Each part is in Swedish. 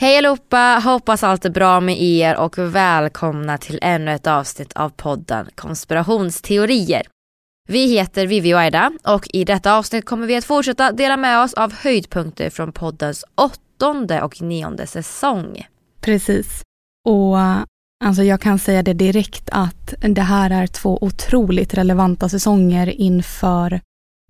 Hej allihopa, hoppas allt är bra med er och välkomna till ännu ett avsnitt av podden Konspirationsteorier. Vi heter Vivi och Aida och i detta avsnitt kommer vi att fortsätta dela med oss av höjdpunkter från poddens åttonde och nionde säsong. Precis. Och eh, alltså jag kan säga det direkt att det här är två otroligt relevanta säsonger inför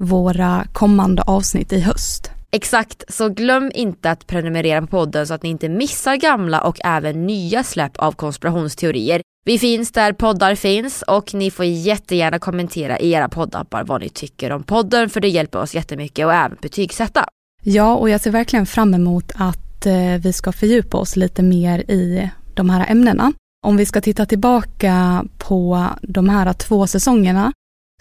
våra kommande avsnitt i höst. Exakt, så glöm inte att prenumerera på podden så att ni inte missar gamla och även nya släpp av konspirationsteorier. Vi finns där poddar finns och ni får jättegärna kommentera i era poddappar vad ni tycker om podden för det hjälper oss jättemycket och även betygsätta. Ja, och jag ser verkligen fram emot att eh, vi ska fördjupa oss lite mer i de här ämnena. Om vi ska titta tillbaka på de här två säsongerna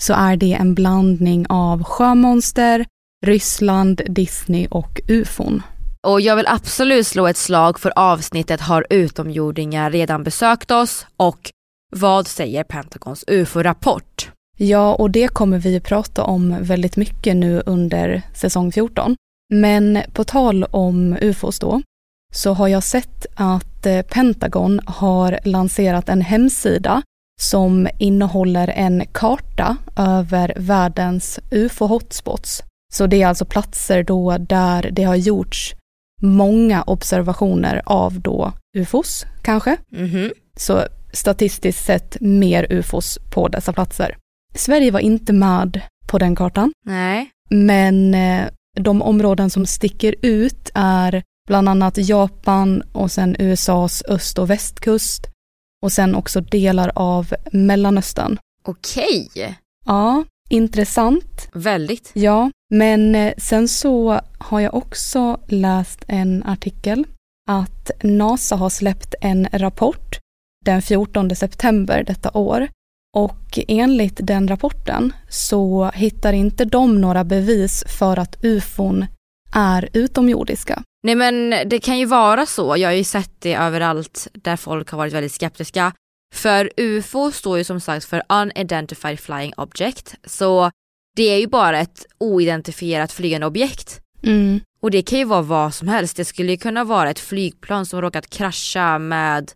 så är det en blandning av sjömonster, Ryssland, Disney och ufon. Och jag vill absolut slå ett slag för avsnittet Har utomjordingar redan besökt oss? och Vad säger Pentagons ufo-rapport? Ja, och det kommer vi prata om väldigt mycket nu under säsong 14. Men på tal om ufos då, så har jag sett att eh, Pentagon har lanserat en hemsida som innehåller en karta över världens ufo-hotspots. Så det är alltså platser då där det har gjorts många observationer av då ufos, kanske. Mm -hmm. Så statistiskt sett mer ufos på dessa platser. Sverige var inte med på den kartan. Nej. Men eh, de områden som sticker ut är bland annat Japan och sen USAs öst och västkust och sen också delar av Mellanöstern. Okej. Ja, intressant. Väldigt. Ja, men eh, sen så har jag också läst en artikel att NASA har släppt en rapport den 14 september detta år och enligt den rapporten så hittar inte de några bevis för att ufon är utomjordiska. Nej men det kan ju vara så, jag har ju sett det överallt där folk har varit väldigt skeptiska. För UFO står ju som sagt för Unidentified Flying Object, så det är ju bara ett oidentifierat flygande objekt. Mm. Och det kan ju vara vad som helst, det skulle ju kunna vara ett flygplan som råkat krascha med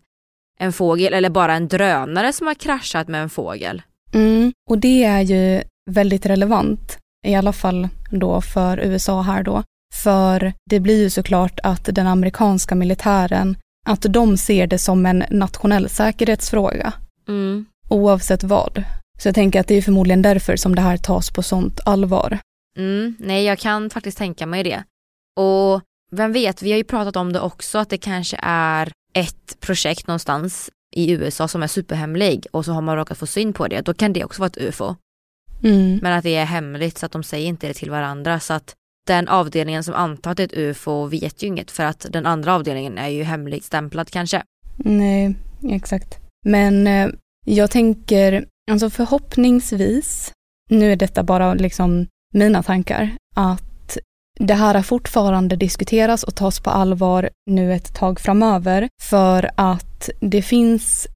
en fågel eller bara en drönare som har kraschat med en fågel. Mm. Och det är ju väldigt relevant, i alla fall då för USA här då. För det blir ju såklart att den amerikanska militären, att de ser det som en nationell säkerhetsfråga. Mm. Oavsett vad. Så jag tänker att det är förmodligen därför som det här tas på sånt allvar. Mm, nej, jag kan faktiskt tänka mig det. Och vem vet, vi har ju pratat om det också, att det kanske är ett projekt någonstans i USA som är superhemlig och så har man råkat få syn på det, då kan det också vara ett UFO. Mm. Men att det är hemligt så att de säger inte det till varandra så att den avdelningen som antar att det är ett UFO vet ju inget för att den andra avdelningen är ju hemligstämplad kanske. Nej, exakt. Men eh, jag tänker, alltså förhoppningsvis, nu är detta bara liksom mina tankar, att det här fortfarande diskuteras och tas på allvar nu ett tag framöver för att det finns,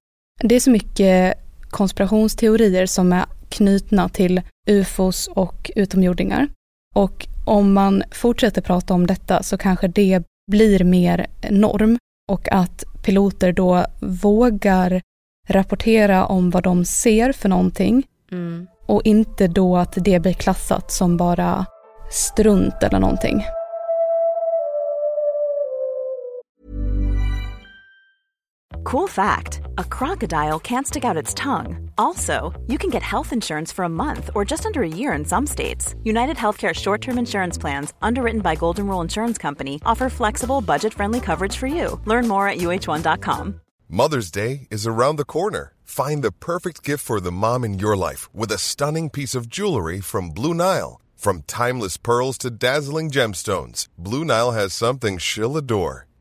det är så mycket konspirationsteorier som är knutna till ufos och utomjordingar. Och om man fortsätter prata om detta så kanske det blir mer norm och att piloter då vågar rapportera om vad de ser för någonting Mm. och inte då att det blir klassat som bara strunt eller någonting. Cool fact a crocodile can't stick out its tongue. Also, you can get health insurance for a month or just under a year in some states. United Healthcare short term insurance plans, underwritten by Golden Rule Insurance Company, offer flexible, budget friendly coverage for you. Learn more at uh1.com. Mother's Day is around the corner. Find the perfect gift for the mom in your life with a stunning piece of jewelry from Blue Nile. From timeless pearls to dazzling gemstones, Blue Nile has something she'll adore.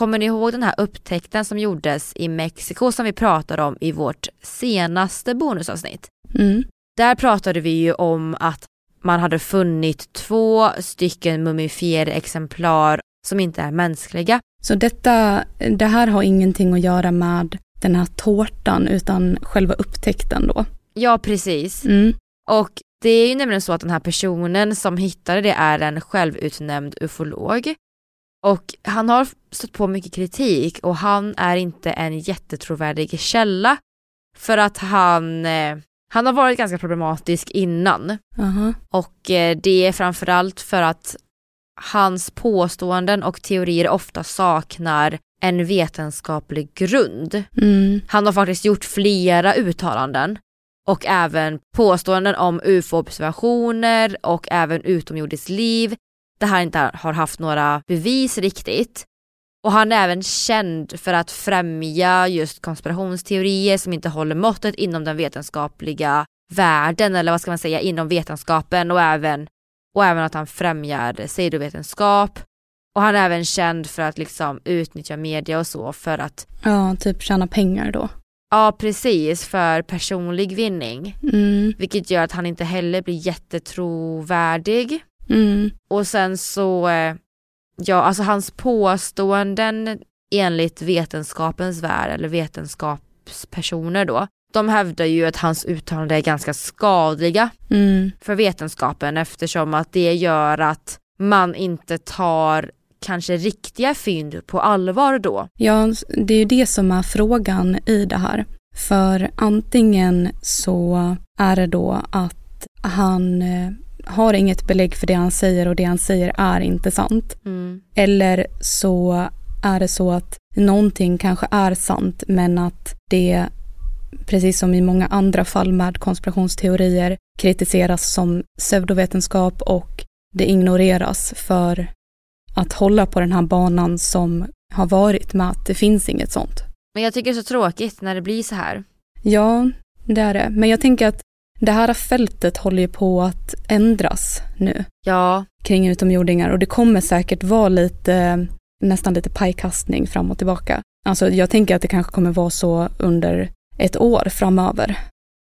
Kommer ni ihåg den här upptäckten som gjordes i Mexiko som vi pratade om i vårt senaste bonusavsnitt? Mm. Där pratade vi ju om att man hade funnit två stycken mumifierade exemplar som inte är mänskliga. Så detta, det här har ingenting att göra med den här tårtan utan själva upptäckten då? Ja, precis. Mm. Och det är ju nämligen så att den här personen som hittade det är en självutnämnd ufolog. Och han har stött på mycket kritik och han är inte en jättetrovärdig källa. För att han, eh, han har varit ganska problematisk innan. Aha. Och eh, det är framförallt för att hans påståenden och teorier ofta saknar en vetenskaplig grund. Mm. Han har faktiskt gjort flera uttalanden och även påståenden om ufo-observationer och även utomjordiskt liv där han inte har haft några bevis riktigt. Och han är även känd för att främja just konspirationsteorier som inte håller måttet inom den vetenskapliga världen eller vad ska man säga inom vetenskapen och även, och även att han främjar pseudovetenskap. Och han är även känd för att liksom utnyttja media och så för att, Ja, typ tjäna pengar då. ja precis, för personlig vinning. Mm. Vilket gör att han inte heller blir jättetrovärdig. Mm. Och sen så, eh, ja alltså hans påståenden enligt vetenskapens värld eller vetenskapspersoner då, de hävdar ju att hans uttalanden är ganska skadliga Mm. för vetenskapen eftersom att det gör att man inte tar kanske riktiga fynd på allvar då. Ja, det är ju det som är frågan i det här. För antingen så är det då att han eh, har inget belägg för det han säger och det han säger är inte sant. Mm. Eller så är det så att någonting kanske är sant men att det, precis som i många andra fall med konspirationsteorier, kritiseras som pseudovetenskap och det ignoreras för att hålla på den här banan som har varit med att det finns inget sånt. Men jag tycker det är så tråkigt när det blir så här. Ja, det är det. Men jag tänker att det här fältet håller ju på att ändras nu Ja, kring utomjordingar och det kommer säkert vara lite, nästan lite pajkastning fram och tillbaka. Alltså jag tänker att det kanske kommer vara så under ett år framöver.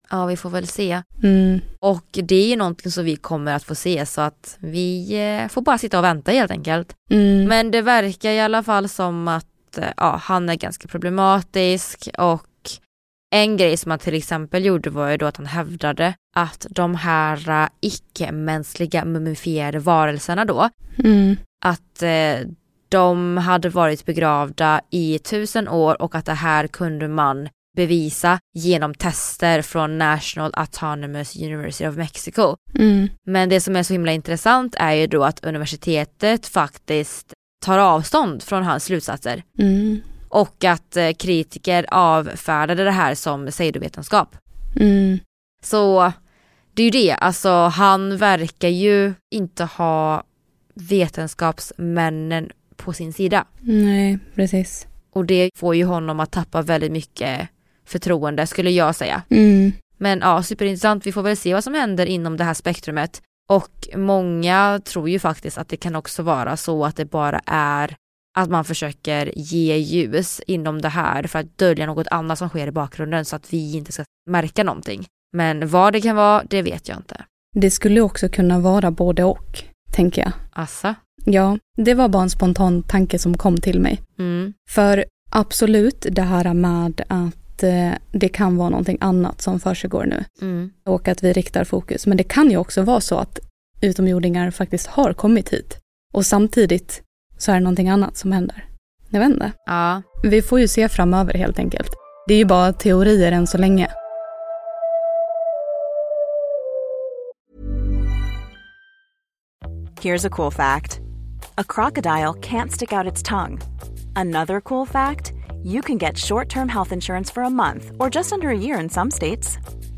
ja vi får väl se. Mm, Och det är ju någonting som vi kommer att få se så att vi eh, får bara sitta och vänta helt enkelt. mm, Men det verkar i alla fall som att eh, ja, han är ganska problematisk och en grej som han till exempel gjorde var ju då att han hävdade att de här eh, icke-mänskliga mumifierade varelserna då, mm, att eh, de hade varit begravda i tusen år och att det här kunde man bevisa genom tester från National Autonomous University of Mexico. mm, Men det som är så himla intressant är ju då att universitetet faktiskt tar avstånd från hans slutsatser. Mm, och att eh, kritiker avfärdade det här som pseudovetenskap. mm, Så det är ju det, alltså han verkar ju inte ha vetenskapsmännen på sin sida. nej, precis. Och det får ju honom att tappa väldigt mycket förtroende skulle jag säga. Mm, Men ja, superintressant. Vi får väl se vad som händer inom det här spektrumet. Och många tror ju faktiskt att det kan också vara så att det bara är att man försöker ge ljus inom det här för att dölja något annat som sker i bakgrunden så att vi inte ska märka någonting. Men vad det kan vara, det vet jag inte. Det skulle också kunna vara både och, tänker jag. Assa? Ja, det var bara en spontan tanke som kom till mig. Mm. För absolut det här med att eh, det kan vara någonting annat som försiggår nu Mm. och att vi riktar fokus. Men det kan ju också vara så att utomjordingar faktiskt har kommit hit och samtidigt så är det någonting annat som händer. Jag vet inte. Ja. Vi får ju se framöver helt enkelt. Det är ju bara teorier än så länge. Here's a cool fact a crocodile can't stick out its tongue. Another cool fact you can get short term health insurance for a month or just under a year in some states.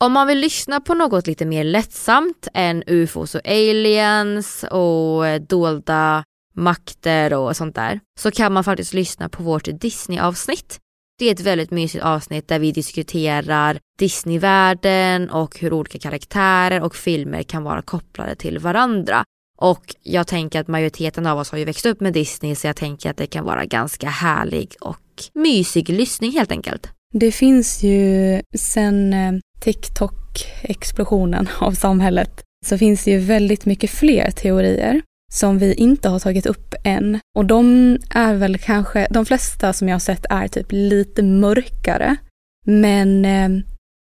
Om man vill lyssna på något lite mer lättsamt än ufos och aliens och eh, dolda makter och sånt där så kan man faktiskt lyssna på vårt Disney-avsnitt. Det är ett väldigt mysigt avsnitt där vi diskuterar Disneyvärlden och hur olika karaktärer och filmer kan vara kopplade till varandra. Och jag tänker att majoriteten av oss har ju växt upp med Disney så jag tänker att det kan vara ganska härlig och mysig lyssning helt enkelt. Det finns ju sen eh, TikTok-explosionen av samhället så finns det ju väldigt mycket fler teorier som vi inte har tagit upp än. Och de är väl kanske, de flesta som jag har sett är typ lite mörkare. Men eh,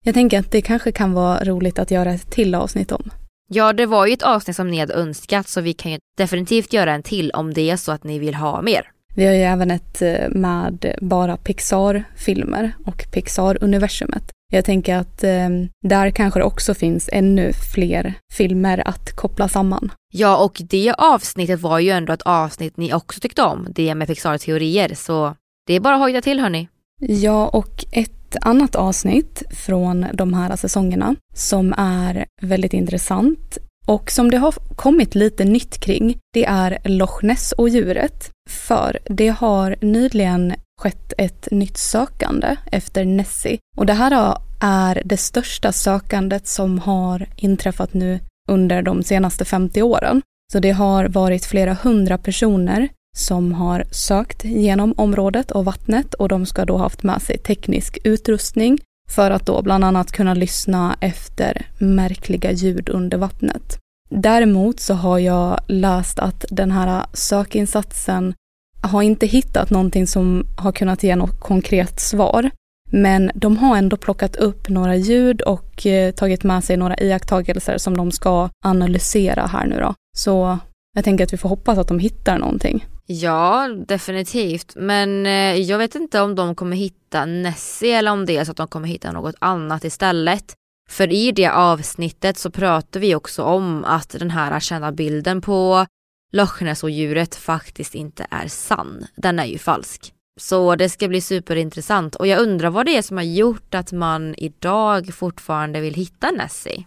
jag tänker att det kanske kan vara roligt att göra ett till avsnitt om. Ja, det var ju ett avsnitt som ni hade önskat så vi kan ju definitivt göra en till om det är så att ni vill ha mer. Vi har ju även ett eh, med bara Pixar-filmer och Pixar-universumet. Jag tänker att eh, där kanske det också finns ännu fler filmer att koppla samman. Ja, och det avsnittet var ju ändå ett avsnitt ni också tyckte om, det med Pixar-teorier, så det är bara att hojta till hörni. Ja, och ett annat avsnitt från de här säsongerna som är väldigt intressant och som det har kommit lite nytt kring, det är Loch Ness och djuret. För det har nyligen skett ett nytt sökande efter Nessie. Och det här är det största sökandet som har inträffat nu under de senaste 50 åren. Så det har varit flera hundra personer som har sökt genom området och vattnet och de ska då haft med sig teknisk utrustning för att då bland annat kunna lyssna efter märkliga ljud under vattnet. Däremot så har jag läst att den här sökinsatsen har inte hittat någonting som har kunnat ge något konkret svar. Men de har ändå plockat upp några ljud och eh, tagit med sig några iakttagelser som de ska analysera här nu då. Så jag tänker att vi får hoppas att de hittar någonting. Ja, definitivt. Men eh, jag vet inte om de kommer hitta Nessie eller om det är så att de kommer hitta något annat istället. För i det avsnittet så pratar vi också om att den här kända bilden på Loch Ness och djuret faktiskt inte är sann. Den är ju falsk. Så det ska bli superintressant och jag undrar vad det är som har gjort att man idag fortfarande vill hitta Nessie.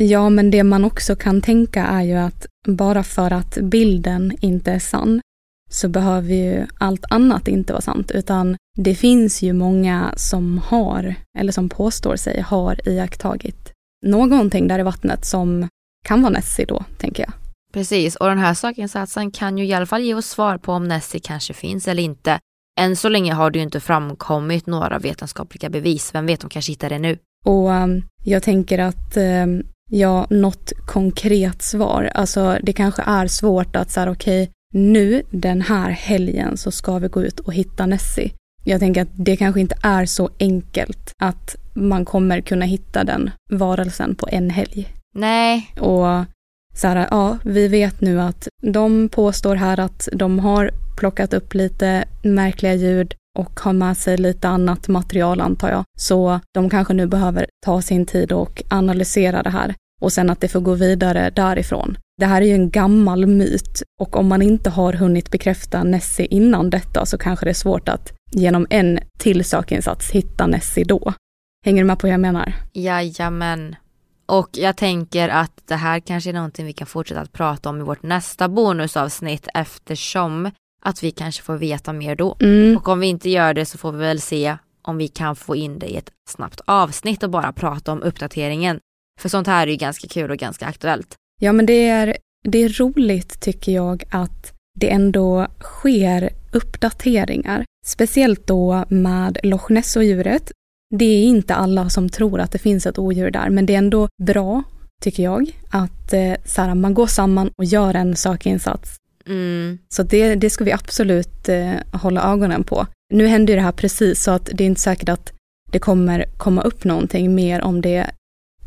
Ja, men det man också kan tänka är ju att bara för att bilden inte är sann så behöver ju allt annat inte vara sant, utan det finns ju många som har, eller som påstår sig har iakttagit någonting där i vattnet som kan vara Nessie då, tänker jag. Precis, och den här sökinsatsen kan ju i alla fall ge oss svar på om Nessie kanske finns eller inte. Än så länge har det ju inte framkommit några vetenskapliga bevis, vem vet, de kanske hittar det nu. Och um, jag tänker att um, ja, något konkret svar, alltså det kanske är svårt att säga okej, okay, nu den här helgen så ska vi gå ut och hitta Nessie. Jag tänker att det kanske inte är så enkelt att man kommer kunna hitta den varelsen på en helg. Nej. Och så här, ja, vi vet nu att de påstår här att de har plockat upp lite märkliga ljud och har med sig lite annat material antar jag. Så de kanske nu behöver ta sin tid och analysera det här och sen att det får gå vidare därifrån. Det här är ju en gammal myt och om man inte har hunnit bekräfta Nessie innan detta så kanske det är svårt att genom en till sökinsats hitta Nessie då. Hänger du med på vad jag menar? Jajamän. Och jag tänker att det här kanske är någonting vi kan fortsätta att prata om i vårt nästa bonusavsnitt eftersom att vi kanske får veta mer då. Mm. Och om vi inte gör det så får vi väl se om vi kan få in det i ett snabbt avsnitt och bara prata om uppdateringen. För sånt här är ju ganska kul och ganska aktuellt. Ja, men det är, det är roligt tycker jag att det ändå sker uppdateringar. Speciellt då med Loch Ness-odjuret. Det är inte alla som tror att det finns ett odjur där, men det är ändå bra, tycker jag, att eh, så här, man går samman och gör en sökinsats. Mm. Så det, det ska vi absolut eh, hålla ögonen på. Nu händer ju det här precis så att det är inte säkert att det kommer komma upp någonting mer om det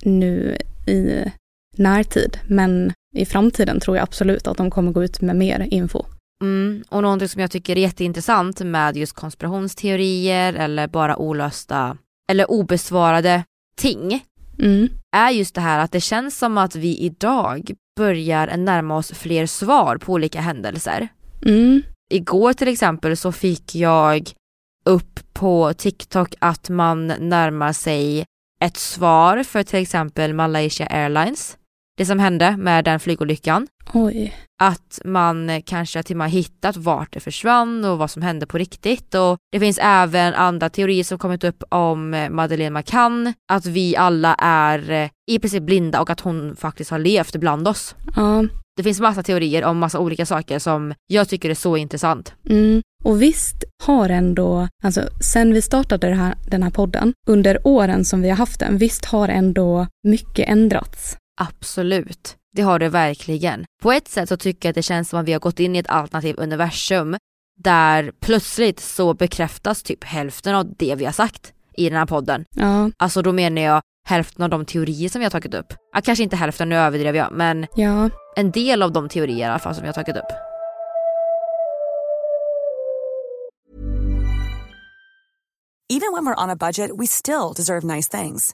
nu i närtid. Men i framtiden tror jag absolut att de kommer gå ut med mer info. Mm, och någonting som jag tycker är jätteintressant med just konspirationsteorier eller bara olösta eller obesvarade ting Mm. är just det här att det känns som att vi idag börjar närma oss fler svar på olika händelser. Mm. Igår till exempel så fick jag upp på TikTok att man närmar sig ett svar för till exempel Malaysia Airlines. Det som hände med den flygolyckan. Oj. Att man kanske till och med hittat vart det försvann och vad som hände på riktigt. Och det finns även andra teorier som kommit upp om Madeleine McCann. Att vi alla är i princip blinda och att hon faktiskt har levt bland oss. Ja. Det finns massa teorier om massa olika saker som jag tycker är så intressant. Mm. Och visst har ändå, alltså sen vi startade här, den här podden, under åren som vi har haft den, visst har ändå mycket ändrats. Absolut, det har det verkligen. På ett sätt så tycker jag att det känns som att vi har gått in i ett alternativt universum där plötsligt så bekräftas typ hälften av det vi har sagt i den här podden. Ja, Alltså då menar jag hälften av de teorier som vi har tagit upp. Ja, kanske inte hälften, nu överdrev jag, men ja, en del av de teorier i alla fall som vi har tagit upp. Even when we're on a budget, we still deserve nice things.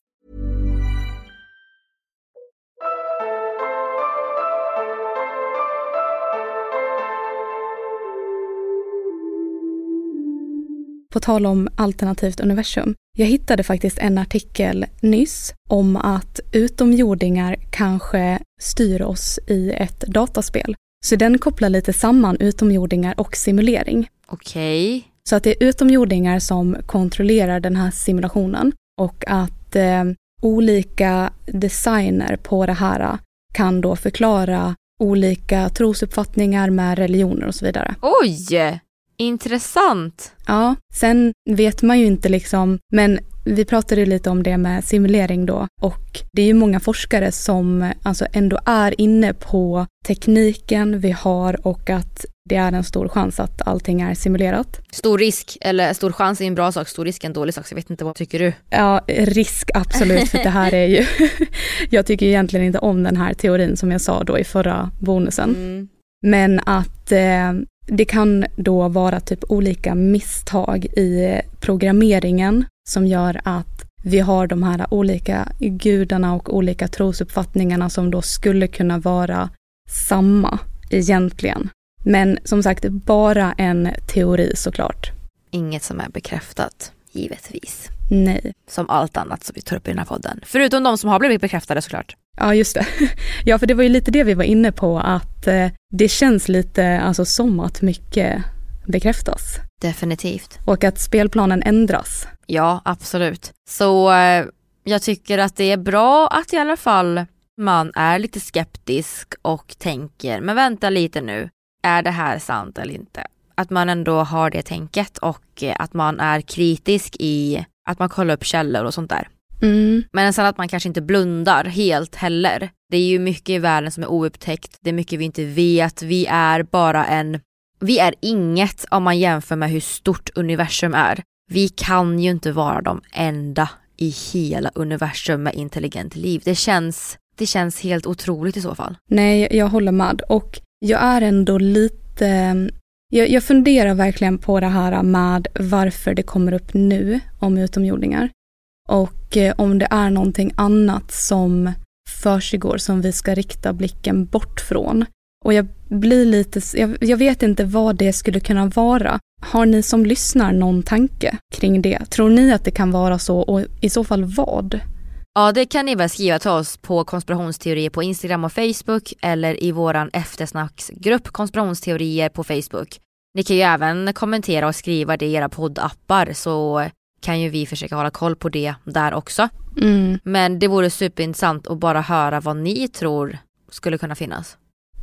På tal om alternativt universum. Jag hittade faktiskt en artikel nyss om att utomjordingar kanske styr oss i ett dataspel. Så den kopplar lite samman utomjordingar och simulering. Okej. Så att det är utomjordingar som kontrollerar den här simulationen och att eh, olika designer på det här kan då förklara olika trosuppfattningar med religioner och så vidare. Oj! Intressant. Ja, sen vet man ju inte liksom, men vi pratade lite om det med simulering då och det är ju många forskare som alltså ändå är inne på tekniken vi har och att det är en stor chans att allting är simulerat. Stor risk, eller stor chans är en bra sak, stor risk är en dålig sak, så jag vet inte vad tycker du? Ja, risk absolut, för det här är ju, jag tycker egentligen inte om den här teorin som jag sa då i förra bonusen. Mm. Men att eh, det kan då vara typ olika misstag i programmeringen som gör att vi har de här olika gudarna och olika trosuppfattningarna som då skulle kunna vara samma egentligen. Men som sagt, bara en teori såklart. Inget som är bekräftat, givetvis. Nej. Som allt annat som vi tar upp i den här podden. Förutom de som har blivit bekräftade såklart. Ja, just det. Ja, för det var ju lite det vi var inne på, att eh, det känns lite alltså, som att mycket bekräftas. Definitivt. Och att spelplanen ändras. Ja, absolut. Så eh, jag tycker att det är bra att i alla fall man är lite skeptisk och tänker, men vänta lite nu, är det här sant eller inte? Att man ändå har det tänket och eh, att man är kritisk i att man kollar upp källor och sånt där. Mm. Men sen att man kanske inte blundar helt heller. Det är ju mycket i världen som är oupptäckt, det är mycket vi inte vet, vi är bara en, vi är inget om man jämför med hur stort universum är. Vi kan ju inte vara de enda i hela universum med intelligent liv. Det känns, det känns helt otroligt i så fall. Nej, jag håller med. Och jag är ändå lite... Jag, jag funderar verkligen på det här med varför det kommer upp nu om utomjordingar. Och eh, om det är någonting annat som försiggår som vi ska rikta blicken bort från. Och jag blir lite, jag, jag vet inte vad det skulle kunna vara. Har ni som lyssnar någon tanke kring det? Tror ni att det kan vara så och i så fall vad? Ja det kan ni väl skriva till oss på konspirationsteorier på Instagram och Facebook eller i våran eftersnacksgrupp konspirationsteorier på Facebook. Ni kan ju även kommentera och skriva det i era poddappar så kan ju vi försöka hålla koll på det där också. Mm. Men det vore superintressant att bara höra vad ni tror skulle kunna finnas.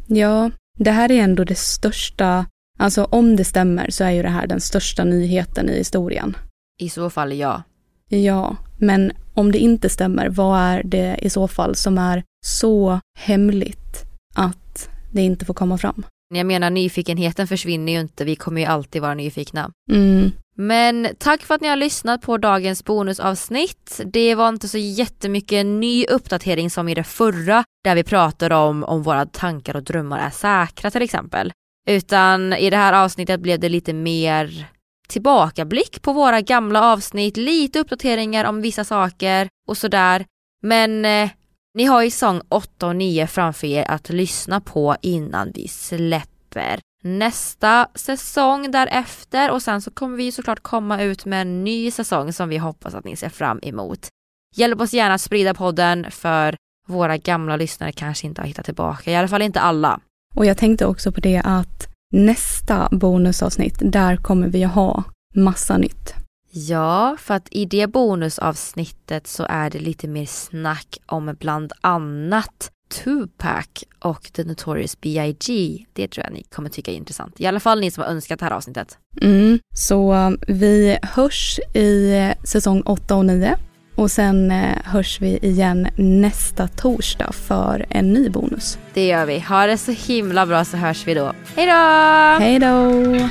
Ja, det här är ändå det största, alltså om det stämmer så är ju det här den största nyheten i historien. I så fall ja. Ja, men om det inte stämmer, vad är det i så fall som är så hemligt att det inte får komma fram? Jag menar nyfikenheten försvinner ju inte, vi kommer ju alltid vara nyfikna. Mm. Men tack för att ni har lyssnat på dagens bonusavsnitt. Det var inte så jättemycket ny uppdatering som i det förra där vi pratade om om våra tankar och drömmar är säkra till exempel. Utan i det här avsnittet blev det lite mer tillbakablick på våra gamla avsnitt, lite uppdateringar om vissa saker och sådär. Men eh, ni har ju sång 8 och 9 framför er att lyssna på innan vi släpper nästa säsong därefter och sen så kommer vi såklart komma ut med en ny säsong som vi hoppas att ni ser fram emot. Hjälp oss gärna att sprida podden för våra gamla lyssnare kanske inte har hittat tillbaka, i alla fall inte alla. Och jag tänkte också på det att nästa bonusavsnitt, där kommer vi ha massa nytt. Ja, för att i det bonusavsnittet så är det lite mer snack om bland annat Tupac och The Notorious B.I.G. Det tror jag ni kommer tycka är intressant. I alla fall ni som har önskat det här avsnittet. Mm, så um, vi hörs i säsong 8 och 9 och sen eh, hörs vi igen nästa torsdag för en ny bonus. Det gör vi. Ha det så himla bra så hörs vi då. Hej då! Hej då!